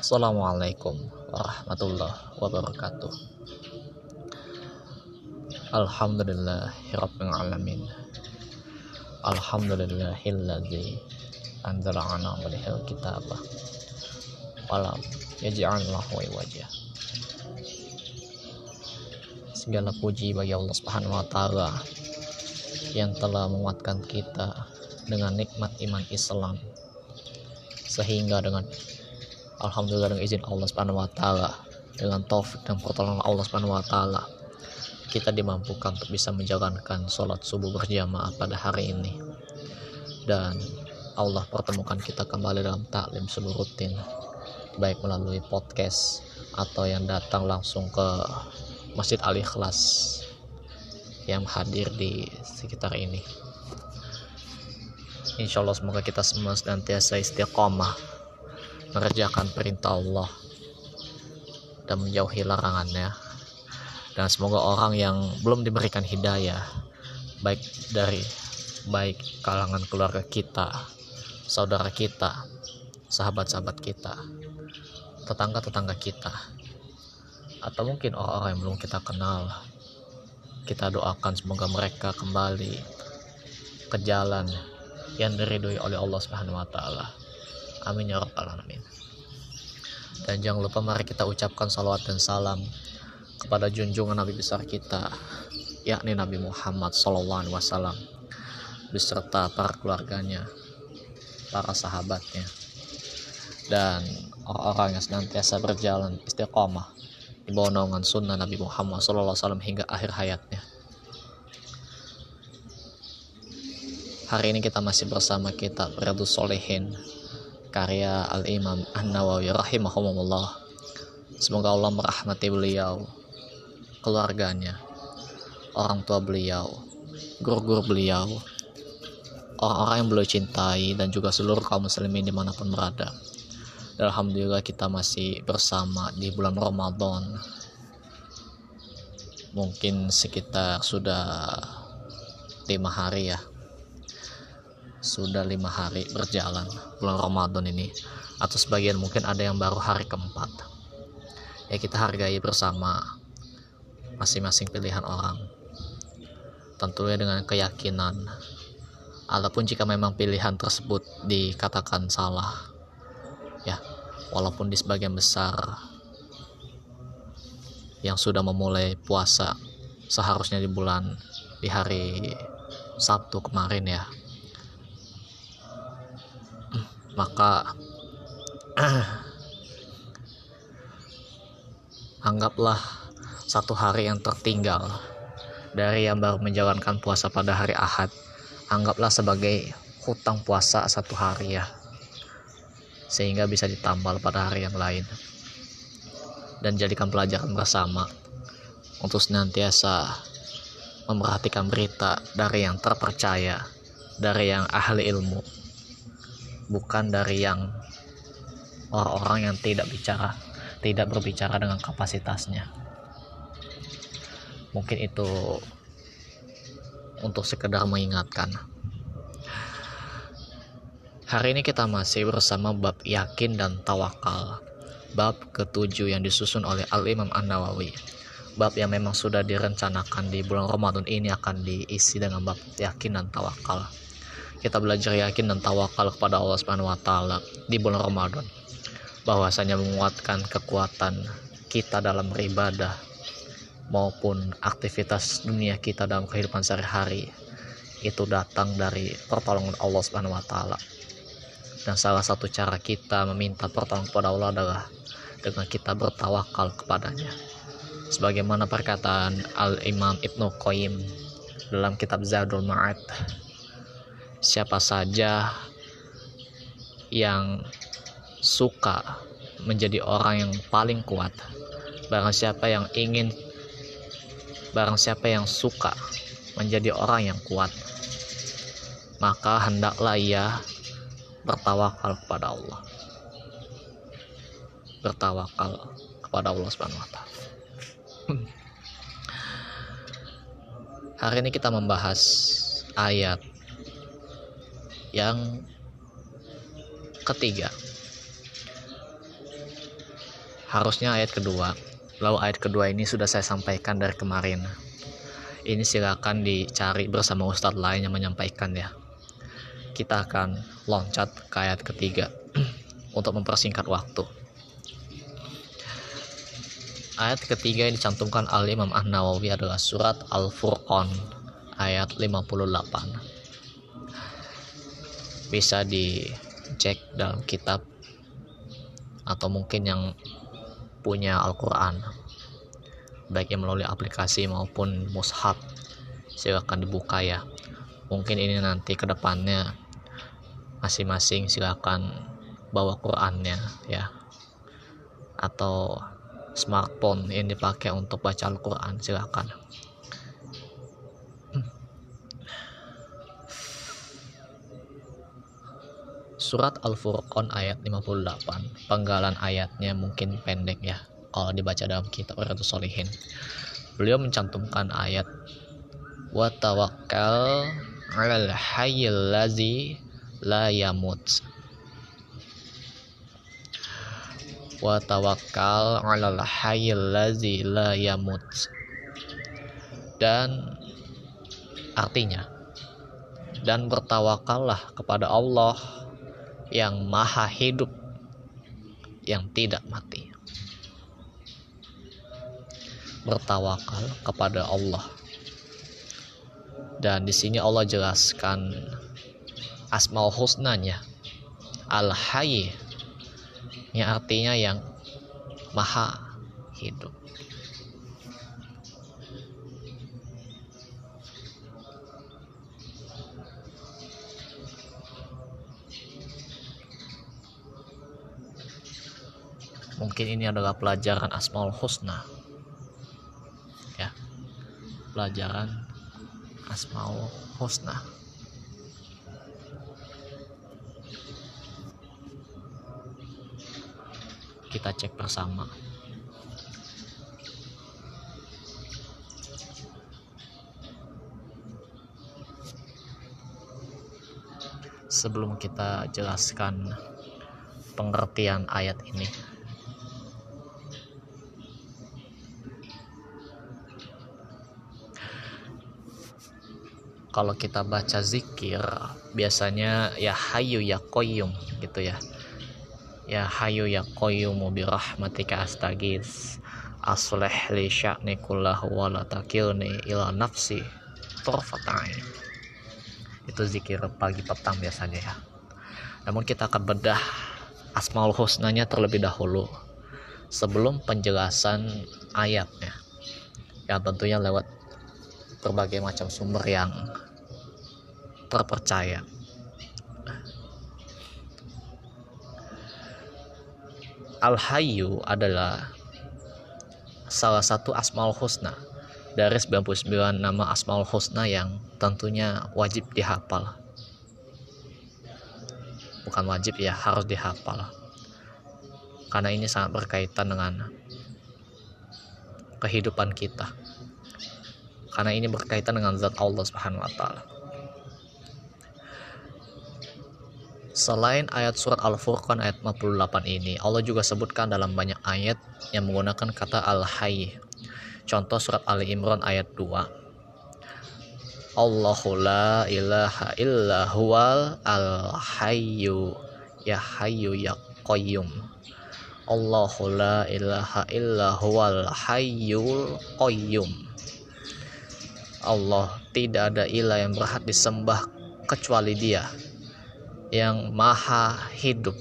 Assalamualaikum warahmatullahi wabarakatuh. Alhamdulillahirabbil alamin. Alhamdulillahilladzi anzala ala abdihi kitabah walam yaj'alallahu wajah Segala puji bagi Allah Subhanahu wa taala yang telah menguatkan kita dengan nikmat iman Islam. Sehingga dengan alhamdulillah dengan izin Allah Subhanahu wa taala dengan taufik dan pertolongan Allah Subhanahu wa taala kita dimampukan untuk bisa menjalankan sholat subuh berjamaah pada hari ini dan Allah pertemukan kita kembali dalam taklim seluruh rutin baik melalui podcast atau yang datang langsung ke Masjid Al Ikhlas yang hadir di sekitar ini. Insya Allah semoga kita semua senantiasa istiqomah mengerjakan perintah Allah dan menjauhi larangannya dan semoga orang yang belum diberikan hidayah baik dari baik kalangan keluarga kita saudara kita sahabat-sahabat kita tetangga-tetangga kita atau mungkin orang-orang yang belum kita kenal kita doakan semoga mereka kembali ke jalan yang diridhoi oleh Allah Subhanahu wa taala. Amin ya rabbal alamin. Dan jangan lupa mari kita ucapkan salawat dan salam kepada junjungan Nabi besar kita, yakni Nabi Muhammad SAW, beserta para keluarganya, para sahabatnya, dan orang-orang yang senantiasa berjalan istiqomah di bawah naungan sunnah Nabi Muhammad SAW hingga akhir hayatnya. Hari ini kita masih bersama kitab Riyadus Solehin karya Al-Imam An-Nawawi rahimahumullah. Semoga Allah merahmati beliau, keluarganya, orang tua beliau, guru-guru beliau, orang-orang yang beliau cintai dan juga seluruh kaum muslimin di mana pun berada. Dan Alhamdulillah kita masih bersama di bulan Ramadan. Mungkin sekitar sudah lima hari ya sudah lima hari berjalan bulan Ramadan ini. Atau sebagian mungkin ada yang baru hari keempat. Ya kita hargai bersama masing-masing pilihan orang. Tentunya dengan keyakinan. Ataupun jika memang pilihan tersebut dikatakan salah. Ya walaupun di sebagian besar yang sudah memulai puasa seharusnya di bulan di hari Sabtu kemarin ya maka anggaplah satu hari yang tertinggal dari yang baru menjalankan puasa pada hari Ahad anggaplah sebagai hutang puasa satu hari ya sehingga bisa ditambal pada hari yang lain. Dan jadikan pelajaran bersama untuk senantiasa memperhatikan berita dari yang terpercaya dari yang ahli ilmu bukan dari yang orang-orang yang tidak bicara tidak berbicara dengan kapasitasnya. Mungkin itu untuk sekedar mengingatkan. Hari ini kita masih bersama bab yakin dan tawakal bab ketujuh yang disusun oleh Al-Imam An-Nawawi. Bab yang memang sudah direncanakan di bulan Ramadan ini akan diisi dengan bab yakin dan tawakal kita belajar yakin dan tawakal kepada Allah Subhanahu wa taala di bulan Ramadan. Bahwasanya menguatkan kekuatan kita dalam beribadah maupun aktivitas dunia kita dalam kehidupan sehari-hari itu datang dari pertolongan Allah Subhanahu wa taala. Dan salah satu cara kita meminta pertolongan kepada Allah adalah dengan kita bertawakal kepadanya. Sebagaimana perkataan Al-Imam Ibnu Qayyim dalam kitab Zadul Ma'ad siapa saja yang suka menjadi orang yang paling kuat. Barang siapa yang ingin barang siapa yang suka menjadi orang yang kuat maka hendaklah ia bertawakal kepada Allah. Bertawakal kepada Allah Subhanahu wa taala. Hari ini kita membahas ayat yang ketiga. Harusnya ayat kedua. Lalu ayat kedua ini sudah saya sampaikan dari kemarin. Ini silakan dicari bersama ustadz lain yang menyampaikan ya. Kita akan loncat ke ayat ketiga untuk mempersingkat waktu. Ayat ketiga yang dicantumkan al Imam An-Nawawi adalah surat Al-Furqan ayat 58 bisa dicek dalam kitab atau mungkin yang punya Al-Quran. Baik yang melalui aplikasi maupun mushaf silakan dibuka ya. Mungkin ini nanti ke depannya masing-masing silakan bawa Qurannya ya. Atau smartphone yang dipakai untuk baca Al-Quran silakan Surat Al-Furqan ayat 58 Penggalan ayatnya mungkin pendek ya kalau dibaca dalam kitab Riyadhus Solihin beliau mencantumkan ayat wa tawakkal 'alal hayyil ladzi la yamut. Wa tawakkal 'alal hayyil ladzi la yamut. Dan artinya dan bertawakallah kepada Allah yang maha hidup yang tidak mati bertawakal kepada Allah. Dan di sini Allah jelaskan asmaul husnanya al hayy yang artinya yang maha hidup. Mungkin ini adalah pelajaran Asmaul Husna. Pelajaran Asmaul Husna. Kita cek bersama. Sebelum kita jelaskan pengertian ayat ini kalau kita baca zikir biasanya ya hayu ya koyum gitu ya. Ya hayu ya koyum bi rahmatika astagis asleh li sya'ni kullahu wa la takilni ila nafsi turfatain itu zikir pagi petang biasanya ya. Namun kita akan bedah asmaul husnanya terlebih dahulu sebelum penjelasan ayatnya. Yang tentunya lewat berbagai macam sumber yang terpercaya. Al-Hayyu adalah salah satu Asmaul Husna dari 99 nama Asmaul Husna yang tentunya wajib dihafal. Bukan wajib ya, harus dihafal. Karena ini sangat berkaitan dengan kehidupan kita karena ini berkaitan dengan zat Allah Subhanahu wa taala. Selain ayat surat Al-Furqan ayat 58 ini, Allah juga sebutkan dalam banyak ayat yang menggunakan kata Al-Hayy. Contoh surat Ali Imran ayat 2. Allahu la ilaha illa huwal al-hayyu ya hayyu ya qayyum. Allahu la ilaha illa huwal hayyul qayyum. Allah tidak ada ilah yang berhak disembah kecuali dia yang maha hidup.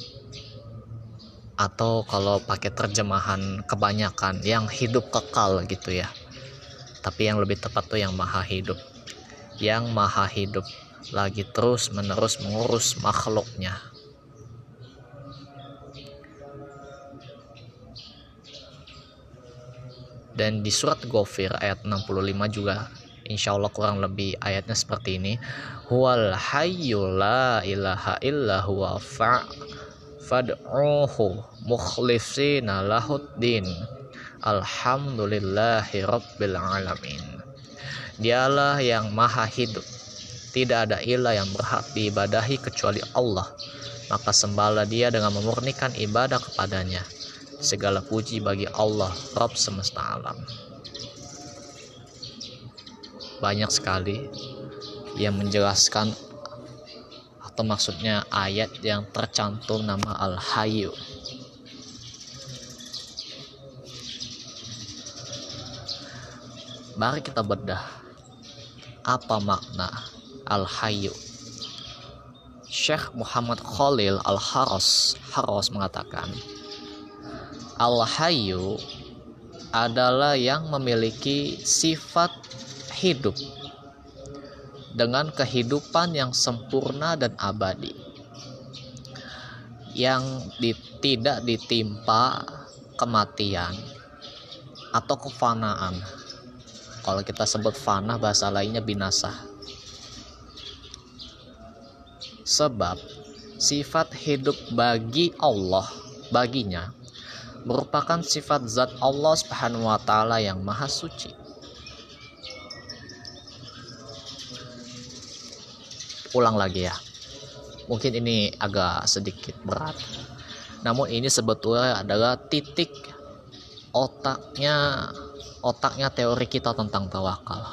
Atau kalau pakai terjemahan kebanyakan yang hidup kekal gitu ya. Tapi yang lebih tepat tuh yang maha hidup. Yang maha hidup lagi terus menerus mengurus makhluknya. Dan di surat Ghafir ayat 65 juga insya Allah kurang lebih ayatnya seperti ini. Huwal hayyu la ilaha illa huwa fa fad'uhu mukhlifina lahuddin. Alhamdulillahi rabbil alamin. Dialah yang maha hidup. Tidak ada ilah yang berhak diibadahi kecuali Allah. Maka sembahlah dia dengan memurnikan ibadah kepadanya. Segala puji bagi Allah, Rabb semesta alam. Banyak sekali yang menjelaskan atau maksudnya ayat yang tercantum nama Al-Hayyu. Mari kita bedah apa makna Al-Hayyu. Syekh Muhammad Khalil Al-Haras Haras mengatakan, Al-Hayyu adalah yang memiliki sifat hidup dengan kehidupan yang sempurna dan abadi yang di, tidak ditimpa kematian atau kefanaan. Kalau kita sebut fana bahasa lainnya binasa. Sebab sifat hidup bagi Allah baginya merupakan sifat zat Allah Subhanahu wa taala yang maha suci ulang lagi ya. Mungkin ini agak sedikit berat. Namun ini sebetulnya adalah titik otaknya otaknya teori kita tentang tawakal.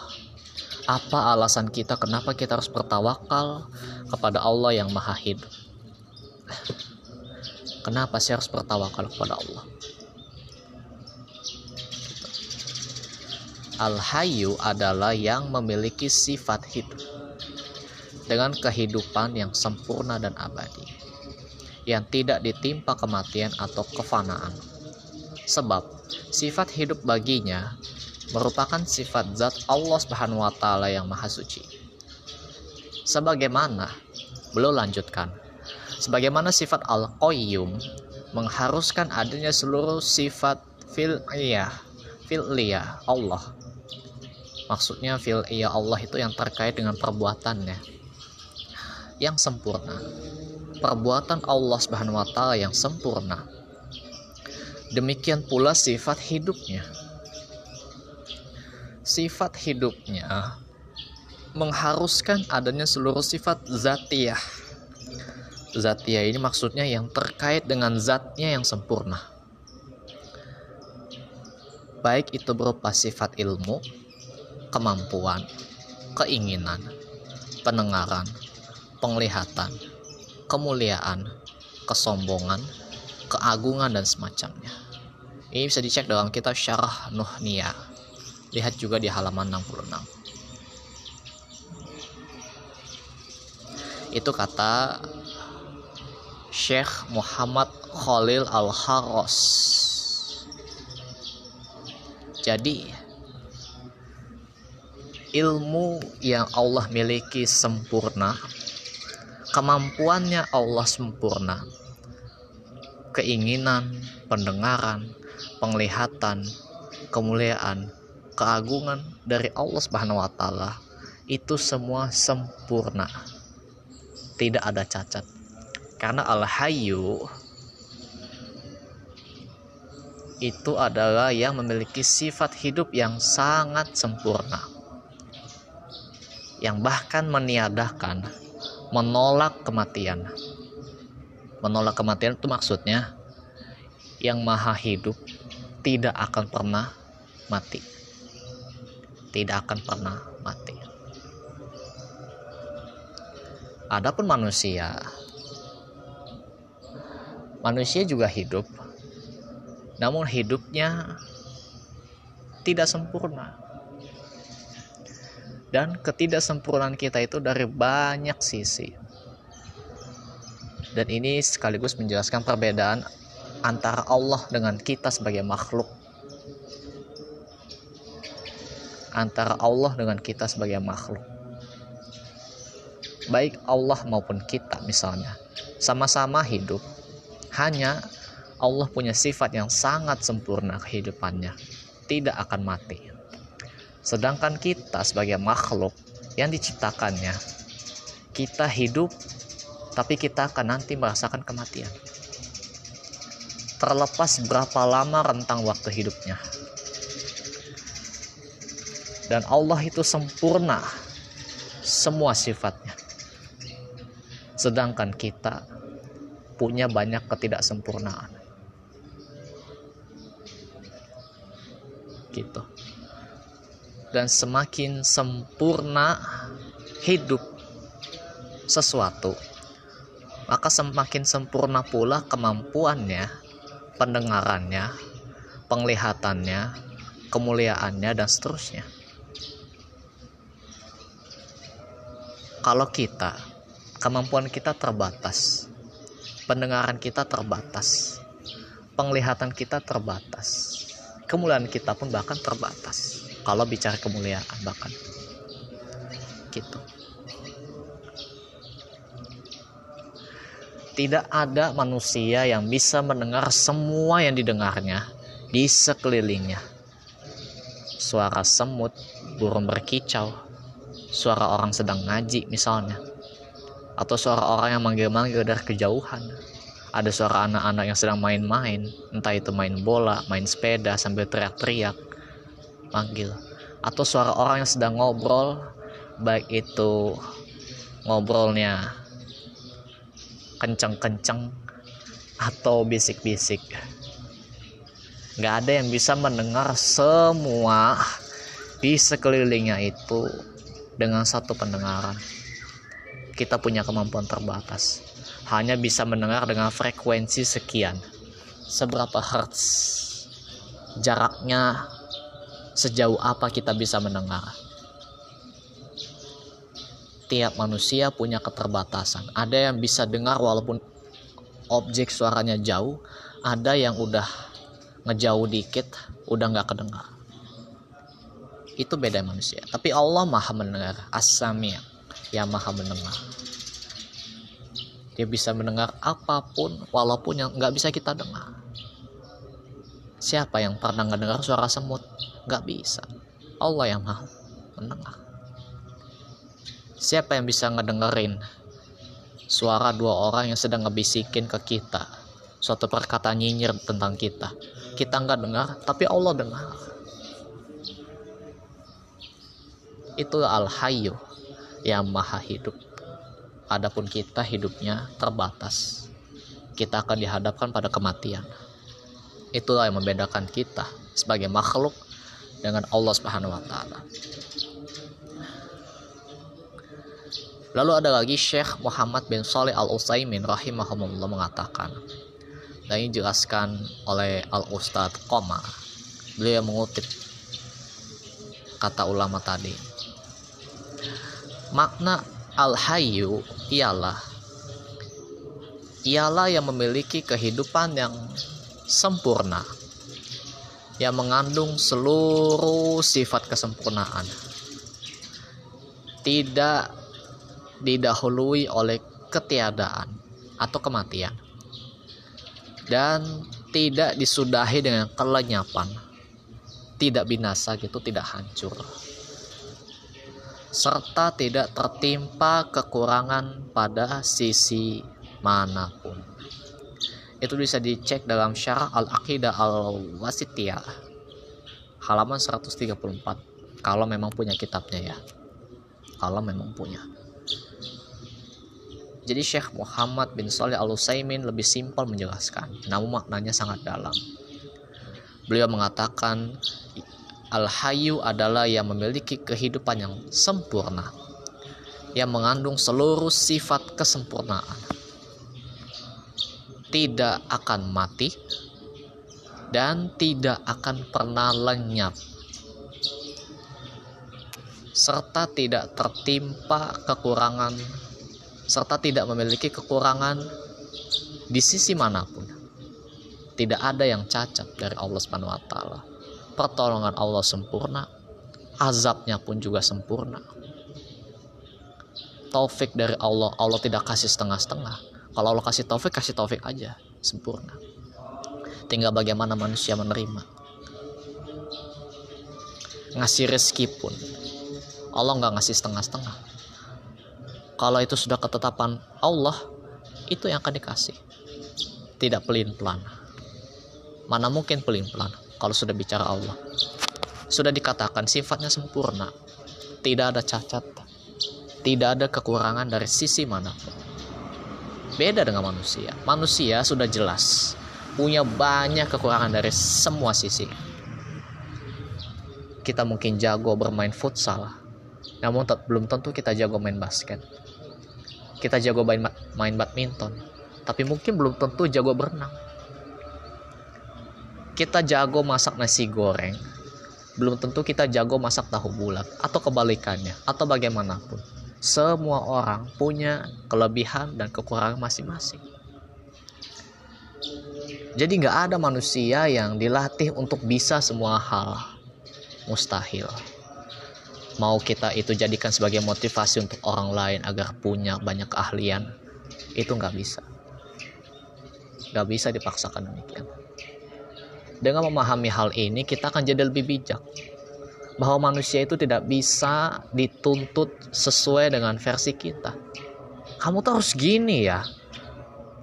Apa alasan kita kenapa kita harus bertawakal kepada Allah yang maha hidup? Kenapa sih harus bertawakal kepada Allah? Al-Hayyu adalah yang memiliki sifat hidup dengan kehidupan yang sempurna dan abadi, yang tidak ditimpa kematian atau kefanaan. Sebab sifat hidup baginya merupakan sifat zat Allah Subhanahu wa taala yang maha suci. Sebagaimana belum lanjutkan. Sebagaimana sifat Al-Qayyum mengharuskan adanya seluruh sifat fil'iyah, fil'iyah Allah. Maksudnya fil'iyah Allah itu yang terkait dengan perbuatannya yang sempurna. Perbuatan Allah Subhanahu wa taala yang sempurna. Demikian pula sifat hidupnya. Sifat hidupnya mengharuskan adanya seluruh sifat zatiyah. Zatiyah ini maksudnya yang terkait dengan zatnya yang sempurna. Baik itu berupa sifat ilmu, kemampuan, keinginan, pendengaran, penglihatan, kemuliaan, kesombongan, keagungan dan semacamnya. Ini bisa dicek dalam kitab Syarah Nuhniyah. Lihat juga di halaman 66. Itu kata Syekh Muhammad Khalil Al-Haros. Jadi ilmu yang Allah miliki sempurna kemampuannya Allah sempurna. Keinginan, pendengaran, penglihatan, kemuliaan, keagungan dari Allah Subhanahu wa taala itu semua sempurna. Tidak ada cacat. Karena Al-Hayyu itu adalah yang memiliki sifat hidup yang sangat sempurna. Yang bahkan meniadakan menolak kematian. Menolak kematian itu maksudnya yang maha hidup tidak akan pernah mati. Tidak akan pernah mati. Adapun manusia, manusia juga hidup, namun hidupnya tidak sempurna dan ketidaksempurnaan kita itu dari banyak sisi. Dan ini sekaligus menjelaskan perbedaan antara Allah dengan kita sebagai makhluk. Antara Allah dengan kita sebagai makhluk. Baik Allah maupun kita misalnya. Sama-sama hidup. Hanya Allah punya sifat yang sangat sempurna kehidupannya. Tidak akan mati Sedangkan kita sebagai makhluk yang diciptakannya, kita hidup tapi kita akan nanti merasakan kematian. Terlepas berapa lama rentang waktu hidupnya. Dan Allah itu sempurna semua sifatnya. Sedangkan kita punya banyak ketidaksempurnaan. gitu dan semakin sempurna hidup sesuatu maka semakin sempurna pula kemampuannya pendengarannya penglihatannya kemuliaannya dan seterusnya. Kalau kita kemampuan kita terbatas pendengaran kita terbatas penglihatan kita terbatas kemuliaan kita pun bahkan terbatas kalau bicara kemuliaan bahkan. Gitu. Tidak ada manusia yang bisa mendengar semua yang didengarnya di sekelilingnya. Suara semut burung berkicau suara orang sedang ngaji misalnya atau suara orang yang manggil-manggil dari kejauhan. Ada suara anak-anak yang sedang main-main entah itu main bola main sepeda sambil teriak-teriak manggil atau suara orang yang sedang ngobrol baik itu ngobrolnya kenceng-kenceng atau bisik-bisik nggak ada yang bisa mendengar semua di sekelilingnya itu dengan satu pendengaran kita punya kemampuan terbatas. Hanya bisa mendengar dengan frekuensi sekian. Seberapa hertz? Jaraknya sejauh apa kita bisa mendengar? Tiap manusia punya keterbatasan. Ada yang bisa dengar walaupun objek suaranya jauh, ada yang udah ngejauh dikit, udah nggak kedengar. Itu beda manusia. Tapi Allah maha mendengar. As-Sami' yang maha mendengar dia bisa mendengar apa pun walaupun yang nggak bisa kita dengar siapa yang pernah dengar suara semut nggak bisa Allah yang maha mendengar siapa yang bisa ngedengerin suara dua orang yang sedang ngebisikin ke kita suatu perkataan nyinyir tentang kita kita nggak dengar tapi Allah dengar itu al-hayyu yang maha hidup. Adapun kita hidupnya terbatas. Kita akan dihadapkan pada kematian. Itulah yang membedakan kita sebagai makhluk dengan Allah Subhanahu wa taala. Lalu ada lagi Syekh Muhammad bin Saleh Al Utsaimin rahimahullah mengatakan dan ini dijelaskan oleh Al Ustadz Qoma. Beliau mengutip kata ulama tadi Makna al-hayyu ialah ialah yang memiliki kehidupan yang sempurna yang mengandung seluruh sifat kesempurnaan. Tidak didahului oleh ketiadaan atau kematian. Dan tidak disudahi dengan kelenyapan. Tidak binasa gitu tidak hancur. Serta tidak tertimpa kekurangan pada sisi mana pun. Itu bisa dicek dalam syarah Al-Aqidah Al-Wasitiyah halaman 134 kalau memang punya kitabnya ya. Kalau memang punya. Jadi Syekh Muhammad bin Saleh Al-Utsaimin lebih simpel menjelaskan, namun maknanya sangat dalam. Beliau mengatakan Al-Hayyu adalah yang memiliki kehidupan yang sempurna, yang mengandung seluruh sifat kesempurnaan. Tidak akan mati dan tidak akan pernah lenyap serta tidak tertimpa kekurangan serta tidak memiliki kekurangan di sisi mana pun. Tidak ada yang cacat dari Allah Subhanahu wa taala pertolongan Allah sempurna, azabnya pun juga sempurna. Taufik dari Allah, Allah tidak kasih setengah-setengah. Kalau Allah kasih taufik, kasih taufik aja, sempurna. Tinggal bagaimana manusia menerima. Ngasih rezeki pun, Allah nggak ngasih setengah-setengah. Kalau itu sudah ketetapan Allah, itu yang akan dikasih. Tidak pelin-pelan. Mana mungkin pelin-pelan? kalau sudah bicara Allah sudah dikatakan sifatnya sempurna tidak ada cacat tidak ada kekurangan dari sisi mana pun beda dengan manusia. Manusia sudah jelas punya banyak kekurangan dari semua sisi. Kita mungkin jago bermain futsal namun belum tentu kita jago main basket. Kita jago main, main badminton tapi mungkin belum tentu jago berenang. Kita jago masak nasi goreng belum tentu kita jago masak tahu bulat atau kebalikannya atau bagaimanapun semua orang punya kelebihan dan kekurangan masing-masing. Jadi nggak ada manusia yang dilatih untuk bisa semua hal. Mustahil. Mau kita itu jadikan sebagai motivasi untuk orang lain agar punya banyak keahlian itu nggak bisa. Nggak bisa dipaksakan demikian. Dengan memahami hal ini, kita akan jadi lebih bijak. Bahwa manusia itu tidak bisa dituntut sesuai dengan versi kita. Kamu tuh harus gini ya.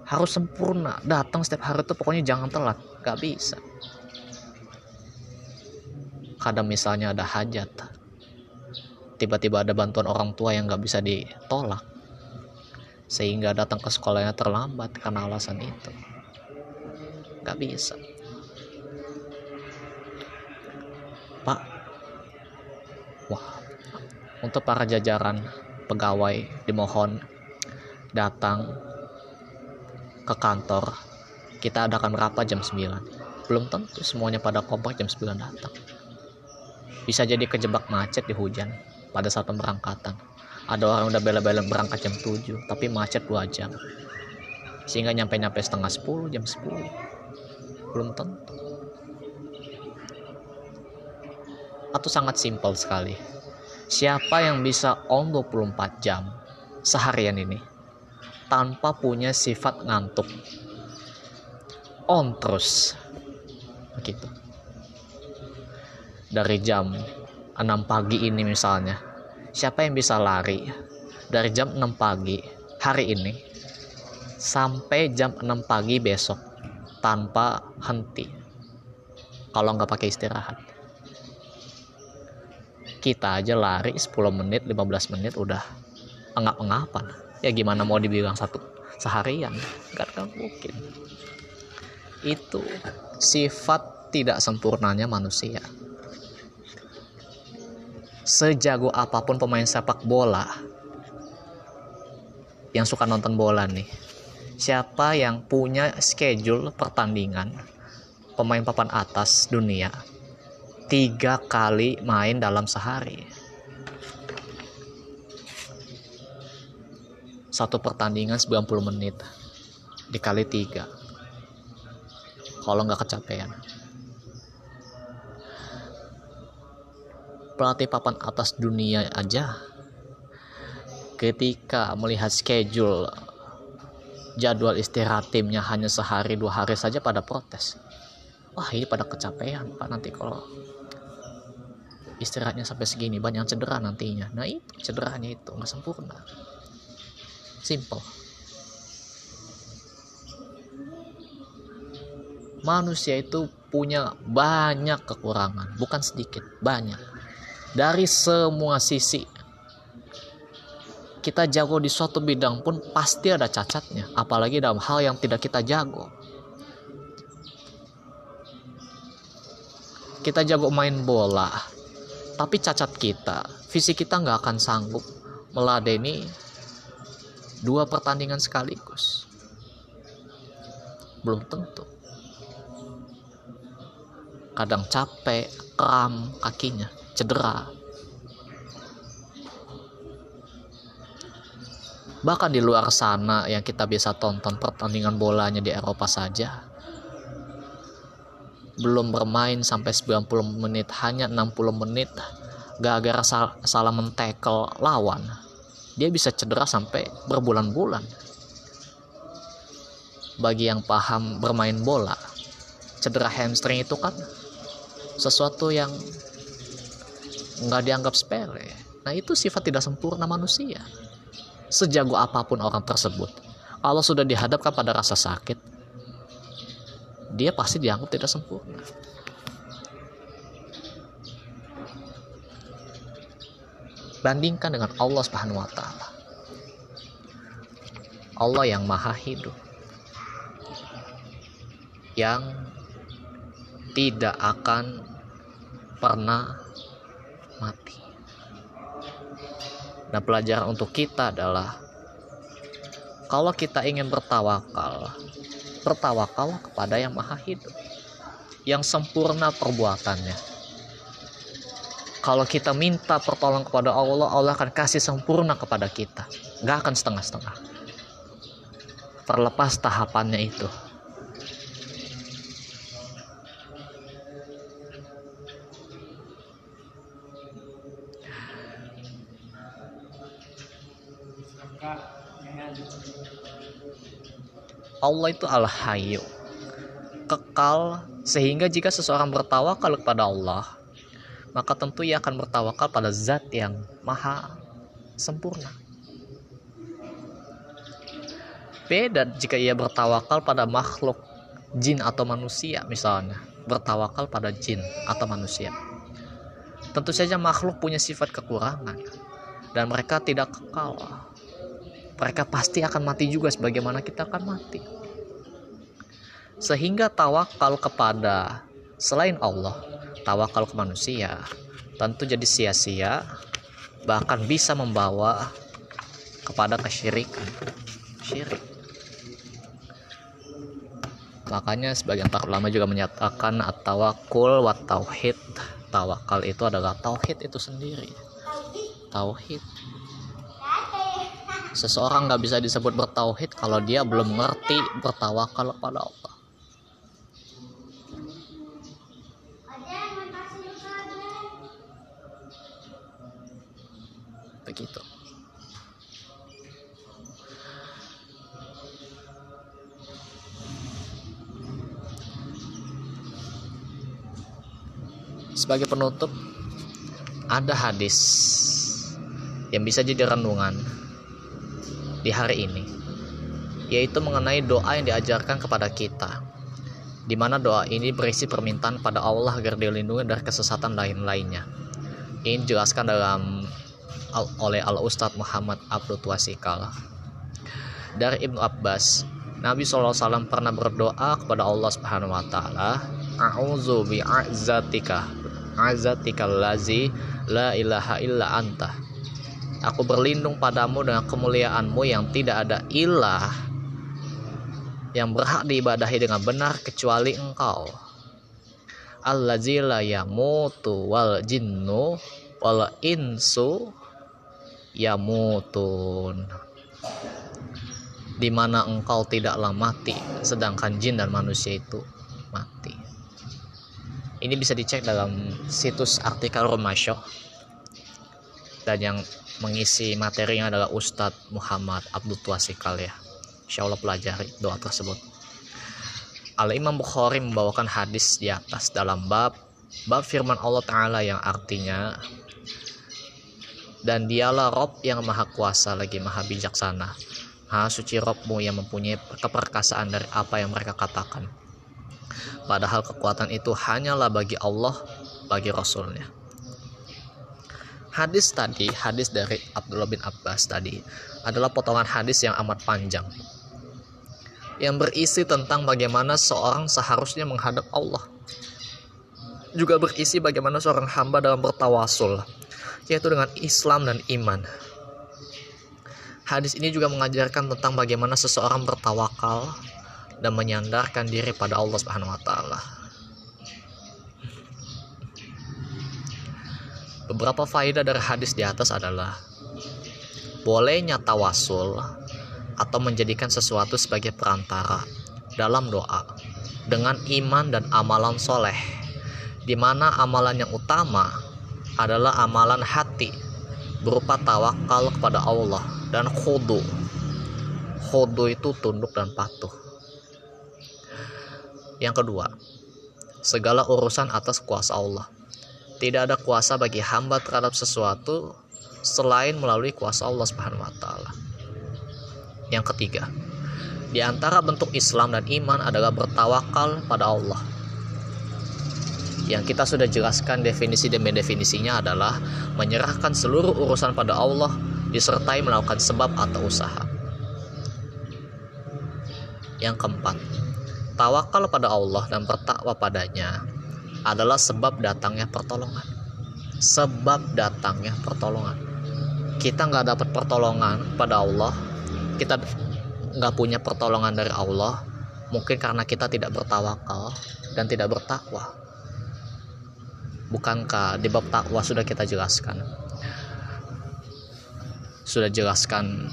Harus sempurna. Datang setiap hari tuh pokoknya jangan telat. Gak bisa. Kadang misalnya ada hajat. Tiba-tiba ada bantuan orang tua yang gak bisa ditolak. Sehingga datang ke sekolahnya terlambat karena alasan itu. Gak bisa. Pak wah untuk para jajaran pegawai dimohon datang ke kantor kita adakan rapat jam 9 belum tentu semuanya pada kompak jam 9 datang. Bisa jadi kejebak macet di hujan pada saat pemberangkatan. Ada orang udah bela-bela berangkat jam 7 tapi macet 2 jam. Sehingga nyampe-nyampe setengah 10 jam 10 belum tentu atau sangat simpel sekali. Siapa yang bisa on 24 jam seharian ini tanpa punya sifat ngantuk? On terus. Begitu. Dari jam 6 pagi ini misalnya. Siapa yang bisa lari dari jam 6 pagi hari ini sampai jam 6 pagi besok tanpa henti kalau nggak pakai istirahat kita aja lari 10 menit 15 menit udah engap-engapan ya gimana mau dibilang satu seharian? Gak kan mungkin. Itu sifat tidak sempurnanya manusia. Sejago apa pun pemain sepak bola yang suka nonton bola nih siapa yang punya schedule pertandingan pemain papan atas dunia tiga kali main dalam sehari. Satu pertandingan 90 menit dikali tiga. Kalau nggak kecapean. Pelatih papan atas dunia aja ketika melihat schedule jadwal istirahat timnya hanya sehari dua hari saja pada protes wah ini pada kecapean pak nanti kalau istirahatnya sampai segini banyak cedera nantinya. Nah itu cederanya itu nggak sempurna. Simple. Manusia itu punya banyak kekurangan bukan sedikit banyak. Dari semua sisi. Kita jago di suatu bidang pun pasti ada cacatnya apalagi dalam hal yang tidak kita jago. Kita jago main bola tapi cacat kita fisik kita nggak akan sanggup meladeni dua pertandingan sekaligus. Belum tentu. Kadang capek kram kakinya cedera. Bahkan di luar sana yang kita bisa tonton pertandingan bolanya di Eropa saja belum bermain sampai 90 menit hanya 60 menit gara-gara sal salah mentekel lawan. Dia bisa cedera sampai berbulan-bulan. Bagi yang paham bermain bola cedera hamstring itu kan sesuatu yang nggak dianggap sepele. Nah itu sifat tidak sempurna manusia sejago apa pun orang tersebut. Kalau sudah dihadapkan pada rasa sakit dia pasti dianggap tidak sempurna. Bandingkan dengan Allah Subhanahu wa taala. Allah yang maha hidup. Yang tidak akan pernah mati. Nah, pelajaran untuk kita adalah kalau kita ingin bertawakal, bertawakal kepada yang maha hidup, yang sempurna perbuatannya. Kalau kita minta pertolongan kepada Allah, Allah akan kasih sempurna kepada kita. Gak akan setengah-setengah. Terlepas tahapannya itu. Allah itu al-hayyu kekal sehingga jika seseorang bertawakal kepada Allah maka tentu ia akan bertawakal pada zat yang maha sempurna. Beda jika ia bertawakal pada makhluk jin atau manusia misalnya. Bertawakal pada jin atau manusia. Tentu saja makhluk punya sifat kekurangan dan mereka tidak kekal mereka pasti akan mati juga sebagaimana kita akan mati. Sehingga tawakal kepada selain Allah, tawakal ke manusia, tentu jadi sia-sia, bahkan bisa membawa kepada kesyirikan. Syirik. Makanya sebagian para ulama juga menyatakan at-tawakkul wa tauhid. Tawakal itu adalah tauhid itu sendiri. Tauhid seseorang nggak bisa disebut bertauhid kalau dia belum ngerti bertawakal kepada Allah. Begitu. Sebagai penutup ada hadis yang bisa jadi renungan di hari ini yaitu mengenai doa yang diajarkan kepada kita di mana doa ini berisi permintaan pada Allah agar dilindungi dari kesesatan lain-lainnya. Ini dijelaskan dalam oleh Al Ustadz Muhammad Abdul Wasikal dari Ibnu Abbas Nabi SAW pernah berdoa kepada Allah Subhanahu wa taala A'udzu bi'azzatika azatika lazi la ilaha illa anta Aku berlindung padamu dengan kemuliaanmu yang tidak ada ilah yang berhak diibadahi dengan benar kecuali engkau. Allazi la yamutu wal jinnu wal insu yamutun. Di mana engkau tidaklah mati, sedangkan jin dan manusia itu mati. Ini bisa dicek dalam situs artikel Romasyo dan yang mengisi materinya adalah Ustadz Muhammad Abdul Tuasikal ya Insya Allah pelajari doa tersebut. Al-Imam Bukhari membawakan hadis di atas dalam bab bab firman Allah Ta'ala yang artinya dan dialah Rob yang maha kuasa lagi maha bijaksana. Maha suci Robmu yang mempunyai keperkasaan dari apa yang mereka katakan. Padahal kekuatan itu hanyalah bagi Allah bagi Rasulnya Hadis tadi, hadis dari Abdullah bin Abbas tadi adalah potongan hadis yang amat panjang yang berisi tentang bagaimana seorang seharusnya menghadap Allah. Juga berisi bagaimana seorang hamba dalam bertawasul, yaitu dengan Islam dan iman. Hadis ini juga mengajarkan tentang bagaimana seseorang bertawakal dan menyandarkan diri pada Allah Subhanahu wa taala. Beberapa faedah dari hadis di atas adalah bolehnya tawasul atau menjadikan sesuatu sebagai perantara dalam doa dengan iman dan amalan soleh di mana amalan yang utama adalah amalan hati berupa tawakal kepada Allah dan khudu. Khudu itu tunduk dan patuh. Yang kedua segala urusan atas kuasa Allah tidak ada kuasa bagi hamba terhadap sesuatu selain melalui kuasa Allah Subhanahu wa taala. Yang ketiga, di antara bentuk Islam dan iman adalah bertawakal pada Allah. Yang kita sudah jelaskan definisi dan definisinya adalah menyerahkan seluruh urusan pada Allah disertai melakukan sebab atau usaha. Yang keempat, tawakal pada Allah dan bertakwa padanya adalah sebab datangnya pertolongan. sebab datangnya pertolongan. Kita nggak dapat pertolongan pada Allah kita nggak punya pertolongan dari Allah mungkin karena kita tidak bertawakal dan tidak bertakwa. Bukankah di bab takwa sudah kita jelaskan? Sudah jelaskan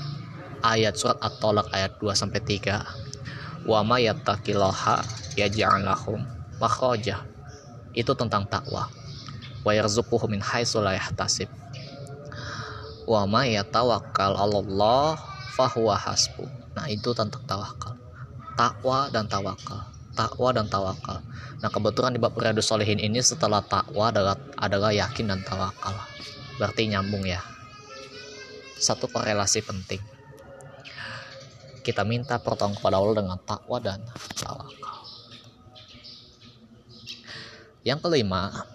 ayat surat At-Talaq ayat 2 sampai 3 wa may yattaqillaha yaj'al lahum makhraja itu tentang takwa. Wa yarzuquhu min haitsu la yahtasib. Wa may yatawakkal 'alallah fahuwa hasbu. Nah itu tentang tawakal. Takwa dan tawakal. Takwa dan tawakal. Nah kebetulan di bab Riyadus Solihin ini setelah takwa adalah adalah yakin dan tawakal. Berarti nyambung ya. Satu korelasi penting. Kita minta pertolongan kepada Allah dengan takwa dan tawakal yang kelima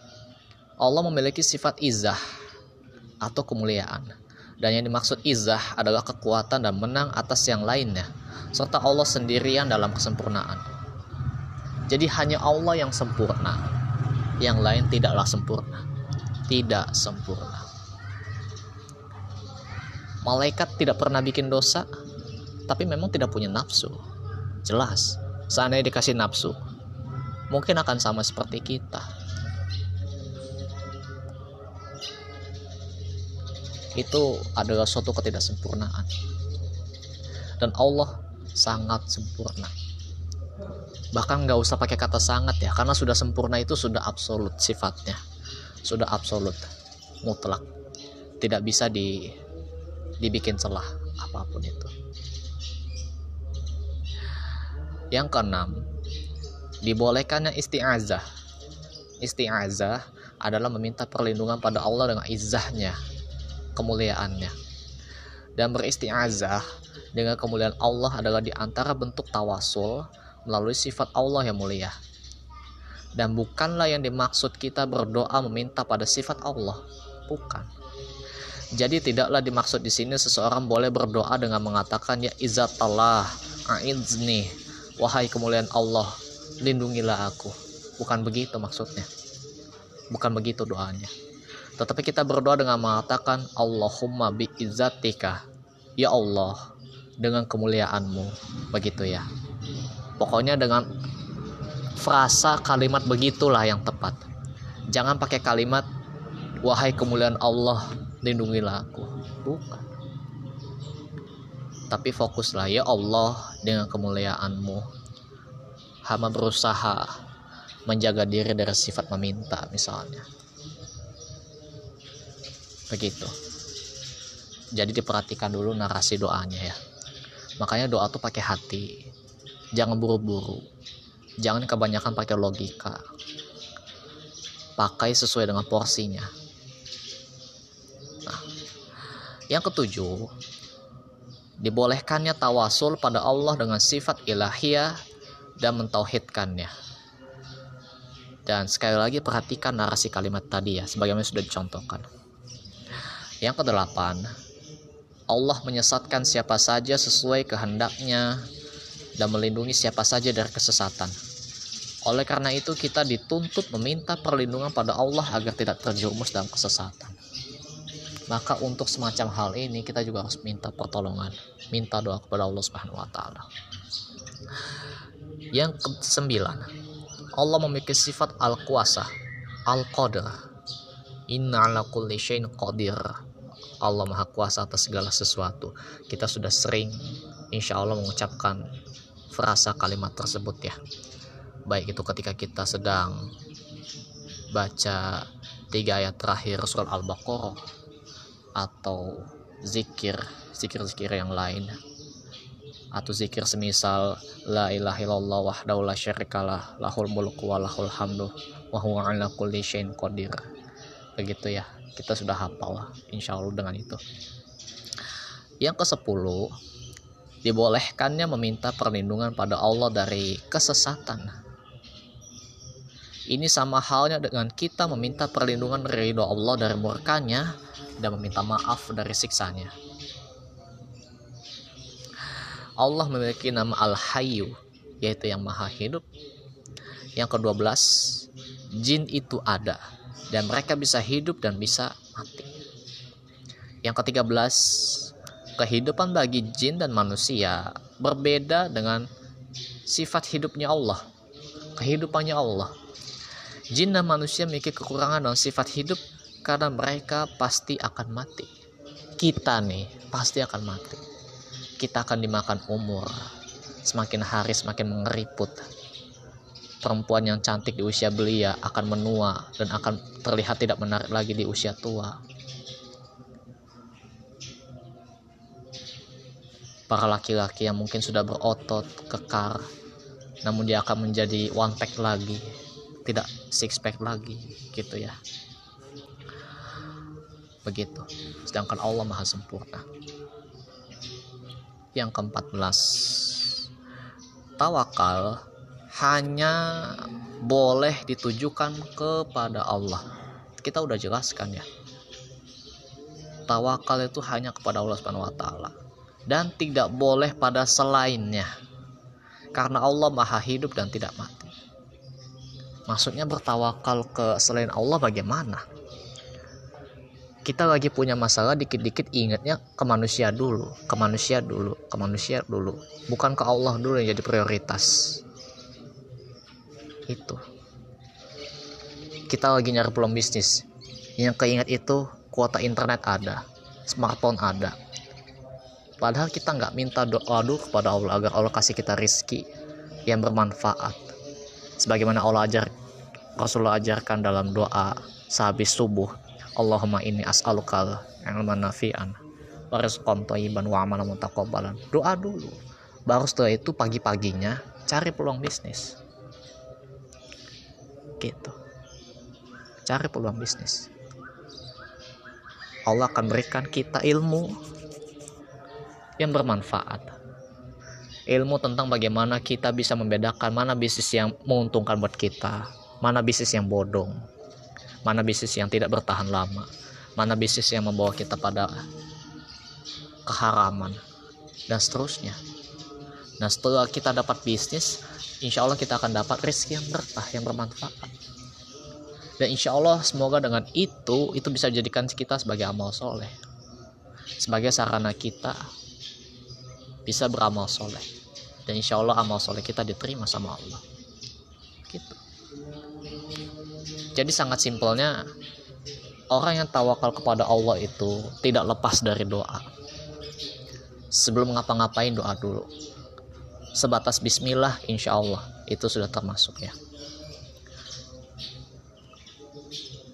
Allah memiliki sifat izah atau kemuliaan dan yang dimaksud izah adalah kekuatan dan menang atas yang lainnya serta Allah sendirian dalam kesempurnaan. Jadi hanya Allah yang sempurna, yang lain tidaklah sempurna. Tidak sempurna. Malaikat tidak pernah bikin dosa, tapi memang tidak punya nafsu. Jelas, seandainya dikasih nafsu, mungkin akan sama seperti kita. Itu adalah suatu ketidaksempurnaan. Dan Allah sangat sempurna bahkan nggak usah pakai kata sangat ya karena sudah sempurna itu sudah absolut sifatnya sudah absolut mutlak tidak bisa di dibikin celah apa pun itu yang keenam dibolehkannya isti'azah isti'azah adalah meminta perlindungan pada Allah dengan izahnya kemuliaannya dan beristi'azah dengan kemuliaan Allah adalah di antara bentuk tawasul melalui sifat Allah yang mulia. Dan bukanlah yang dimaksud kita berdoa meminta pada sifat Allah, bukan. Jadi tidaklah dimaksud di sini seseorang boleh berdoa dengan mengatakan ya Allah, a'izni, wahai kemuliaan Allah, lindungilah aku. Bukan begitu maksudnya. Bukan begitu doanya. Tetapi kita berdoa dengan mengatakan Allahumma bi izzatika. Ya Allah, dengan kemuliaanmu begitu ya pokoknya dengan frasa kalimat begitulah yang tepat jangan pakai kalimat wahai kemuliaan Allah lindungilah aku bukan tapi fokuslah ya Allah dengan kemuliaanmu hamba berusaha menjaga diri dari sifat meminta misalnya. Begitu. Jadi diperhatikan dulu narasi doanya ya. Makanya doa tuh pakai hati. Jangan buru-buru. Jangan kebanyakan pakai logika. Pakai sesuai dengan porsinya. Nah yang ketujuh dibolehkannya tawasul pada Allah dengan sifat ilahiyah dan mentauhidkannya dan sekali lagi perhatikan narasi kalimat tadi ya sebagaimana sudah dicontohkan yang kedelapan Allah menyesatkan siapa saja sesuai kehendaknya dan melindungi siapa saja dari kesesatan. Oleh karena itu kita dituntut meminta perlindungan pada Allah agar tidak terjerumus dalam kesesatan. Maka untuk semacam hal ini kita juga harus minta pertolongan, minta doa kepada Allah Subhanahu wa taala. Yang kesembilan, Allah memiliki sifat al-kuasa, al-qadar. Inna ala kulli qadir Allah Maha Kuasa atas segala sesuatu. Kita sudah sering insya Allah mengucapkan frasa kalimat tersebut ya. Baik itu ketika kita sedang baca tiga ayat terakhir surat Al-Baqarah atau zikir, zikir-zikir yang lain atau zikir semisal la ilaha illallah wahdahu la syarikalah lahul mulku wa lahul hamdu wa huwa ala kulli syai'in qadir. Begitu ya kita sudah hafal insya Allah dengan itu. Yang ke sepuluh dibolehkannya meminta perlindungan pada Allah dari kesesatan. Ini sama halnya dengan kita meminta perlindungan doa Allah dari murkanya dan meminta maaf dari siksanya Allah memiliki nama Al-Hayyu yaitu yang maha hidup yang kedua belas jin itu ada dan mereka bisa hidup dan bisa mati. Yang ketiga belas, kehidupan bagi jin dan manusia berbeda dengan sifat hidupnya Allah, kehidupannya Allah. Jin dan manusia memiliki kekurangan dan sifat hidup karena mereka pasti akan mati. Kita nih pasti akan mati. Kita akan dimakan umur. Semakin hari semakin mengeriput perempuan yang cantik di usia belia akan menua dan akan terlihat tidak menarik lagi di usia tua. Para laki-laki yang mungkin sudah berotot, kekar, namun dia akan menjadi one pack lagi, tidak six pack lagi, gitu ya. Begitu. Sedangkan Allah Maha Sempurna. Yang keempat belas, tawakal hanya boleh ditujukan kepada Allah. Kita udah jelaskan ya. Tawakal itu hanya kepada Allah Subhanahu wa taala dan tidak boleh pada selainnya. Karena Allah Maha hidup dan tidak mati. Maksudnya bertawakal ke selain Allah bagaimana? Kita lagi punya masalah dikit-dikit ingatnya ke manusia dulu, ke manusia dulu, ke manusia dulu. Bukan ke Allah dulu yang jadi prioritas. Itu. Kita lagi nyari peluang bisnis. Yang keinget itu kuota internet ada smartphone ada. Padahal kita nggak minta doa dulu kepada Allah agar Allah kasih kita rizki yang bermanfaat. Sebagaimana Allah ajar Rasulullah ajarkan dalam doa sehabis subuh Allahumma ini as'alukal ilman nafi'an wa rizqan thayyiban wa amalan mutaqabbalan. Doa dulu. Baru setelah itu pagi-paginya cari peluang bisnis. Gitu. Cari peluang bisnis. Allah akan berikan kita ilmu yang bermanfaat. Ilmu tentang bagaimana kita bisa membedakan mana bisnis yang menguntungkan buat kita mana bisnis yang bodong mana bisnis yang tidak bertahan lama. Mana bisnis yang membawa kita pada keharaman. Dan seterusnya. Nah setelah kita dapat bisnis insya Allah kita akan dapat rezeki yang berkah yang bermanfaat. Dan insya Allah semoga dengan itu itu bisa dijadikan kita sebagai amal soleh. Sebagai sarana kita bisa beramal soleh. Dan insya Allah amal soleh kita diterima sama Allah jadi sangat simpelnya orang yang tawakal kepada Allah itu tidak lepas dari doa. Sebelum ngapa-ngapain doa dulu. Sebatas bismillah insya Allah itu sudah termasuk ya.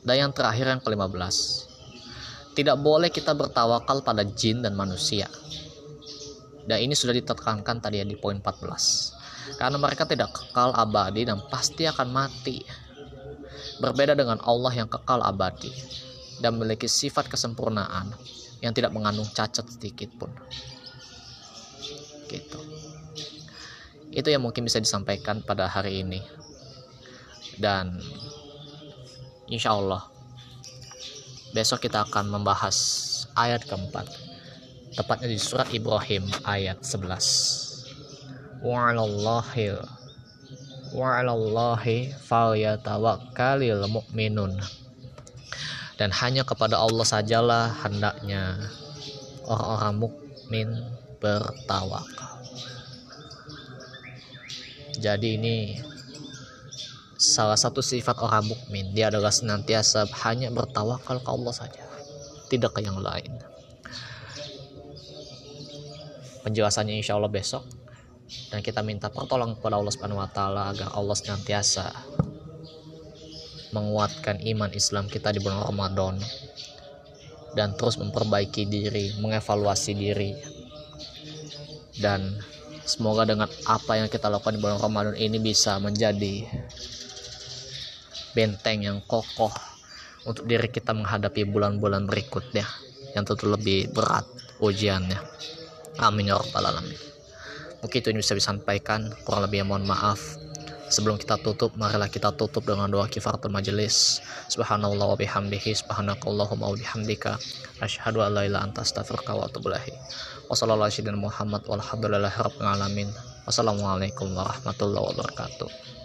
Dan yang terakhir yang ke-15 tidak boleh kita bertawakal pada jin dan manusia. Dan ini sudah ditekankan tadi ya di poin 14 karena mereka tidak kekal abadi dan pasti akan mati berbeda dengan Allah yang kekal abadi dan memiliki sifat kesempurnaan yang tidak mengandung cacat sedikit pun. Gitu. Itu yang mungkin bisa disampaikan pada hari ini. Dan insya Allah besok kita akan membahas ayat keempat. Tepatnya di surat Ibrahim ayat 11 wa'alallahi wa'alallahi falyatawakkalil mu'minun. Dan hanya kepada Allah sajalah hendaknya orang-orang mukmin bertawakal. Jadi ini salah satu sifat orang mukmin. Dia adalah senantiasa hanya bertawakal ke Allah saja. Tidak ke yang lain. Penjelasannya insya Allah besok dan kita minta pertolongan kepada Allah Subhanahu wa taala agar Allah senantiasa menguatkan iman Islam kita di bulan Ramadan dan terus memperbaiki diri, mengevaluasi diri dan Semoga dengan apa yang kita lakukan di bulan Ramadan ini bisa menjadi benteng yang kokoh untuk diri kita menghadapi bulan-bulan berikutnya yang tentu lebih berat ujiannya. Amin ya rabbal alamin. Mungkin itu yang bisa disampaikan, kurang lebih mohon maaf. Sebelum kita tutup, marilah kita tutup dengan doa kifaratul majelis. Subhanallah wa bihamdihi, subhanakallahumma wa bihamdika, asyhadu an la ilaha anta astaghfiruka wa atubu ilaik. Wassalamualaikum warahmatullahi wabarakatuh.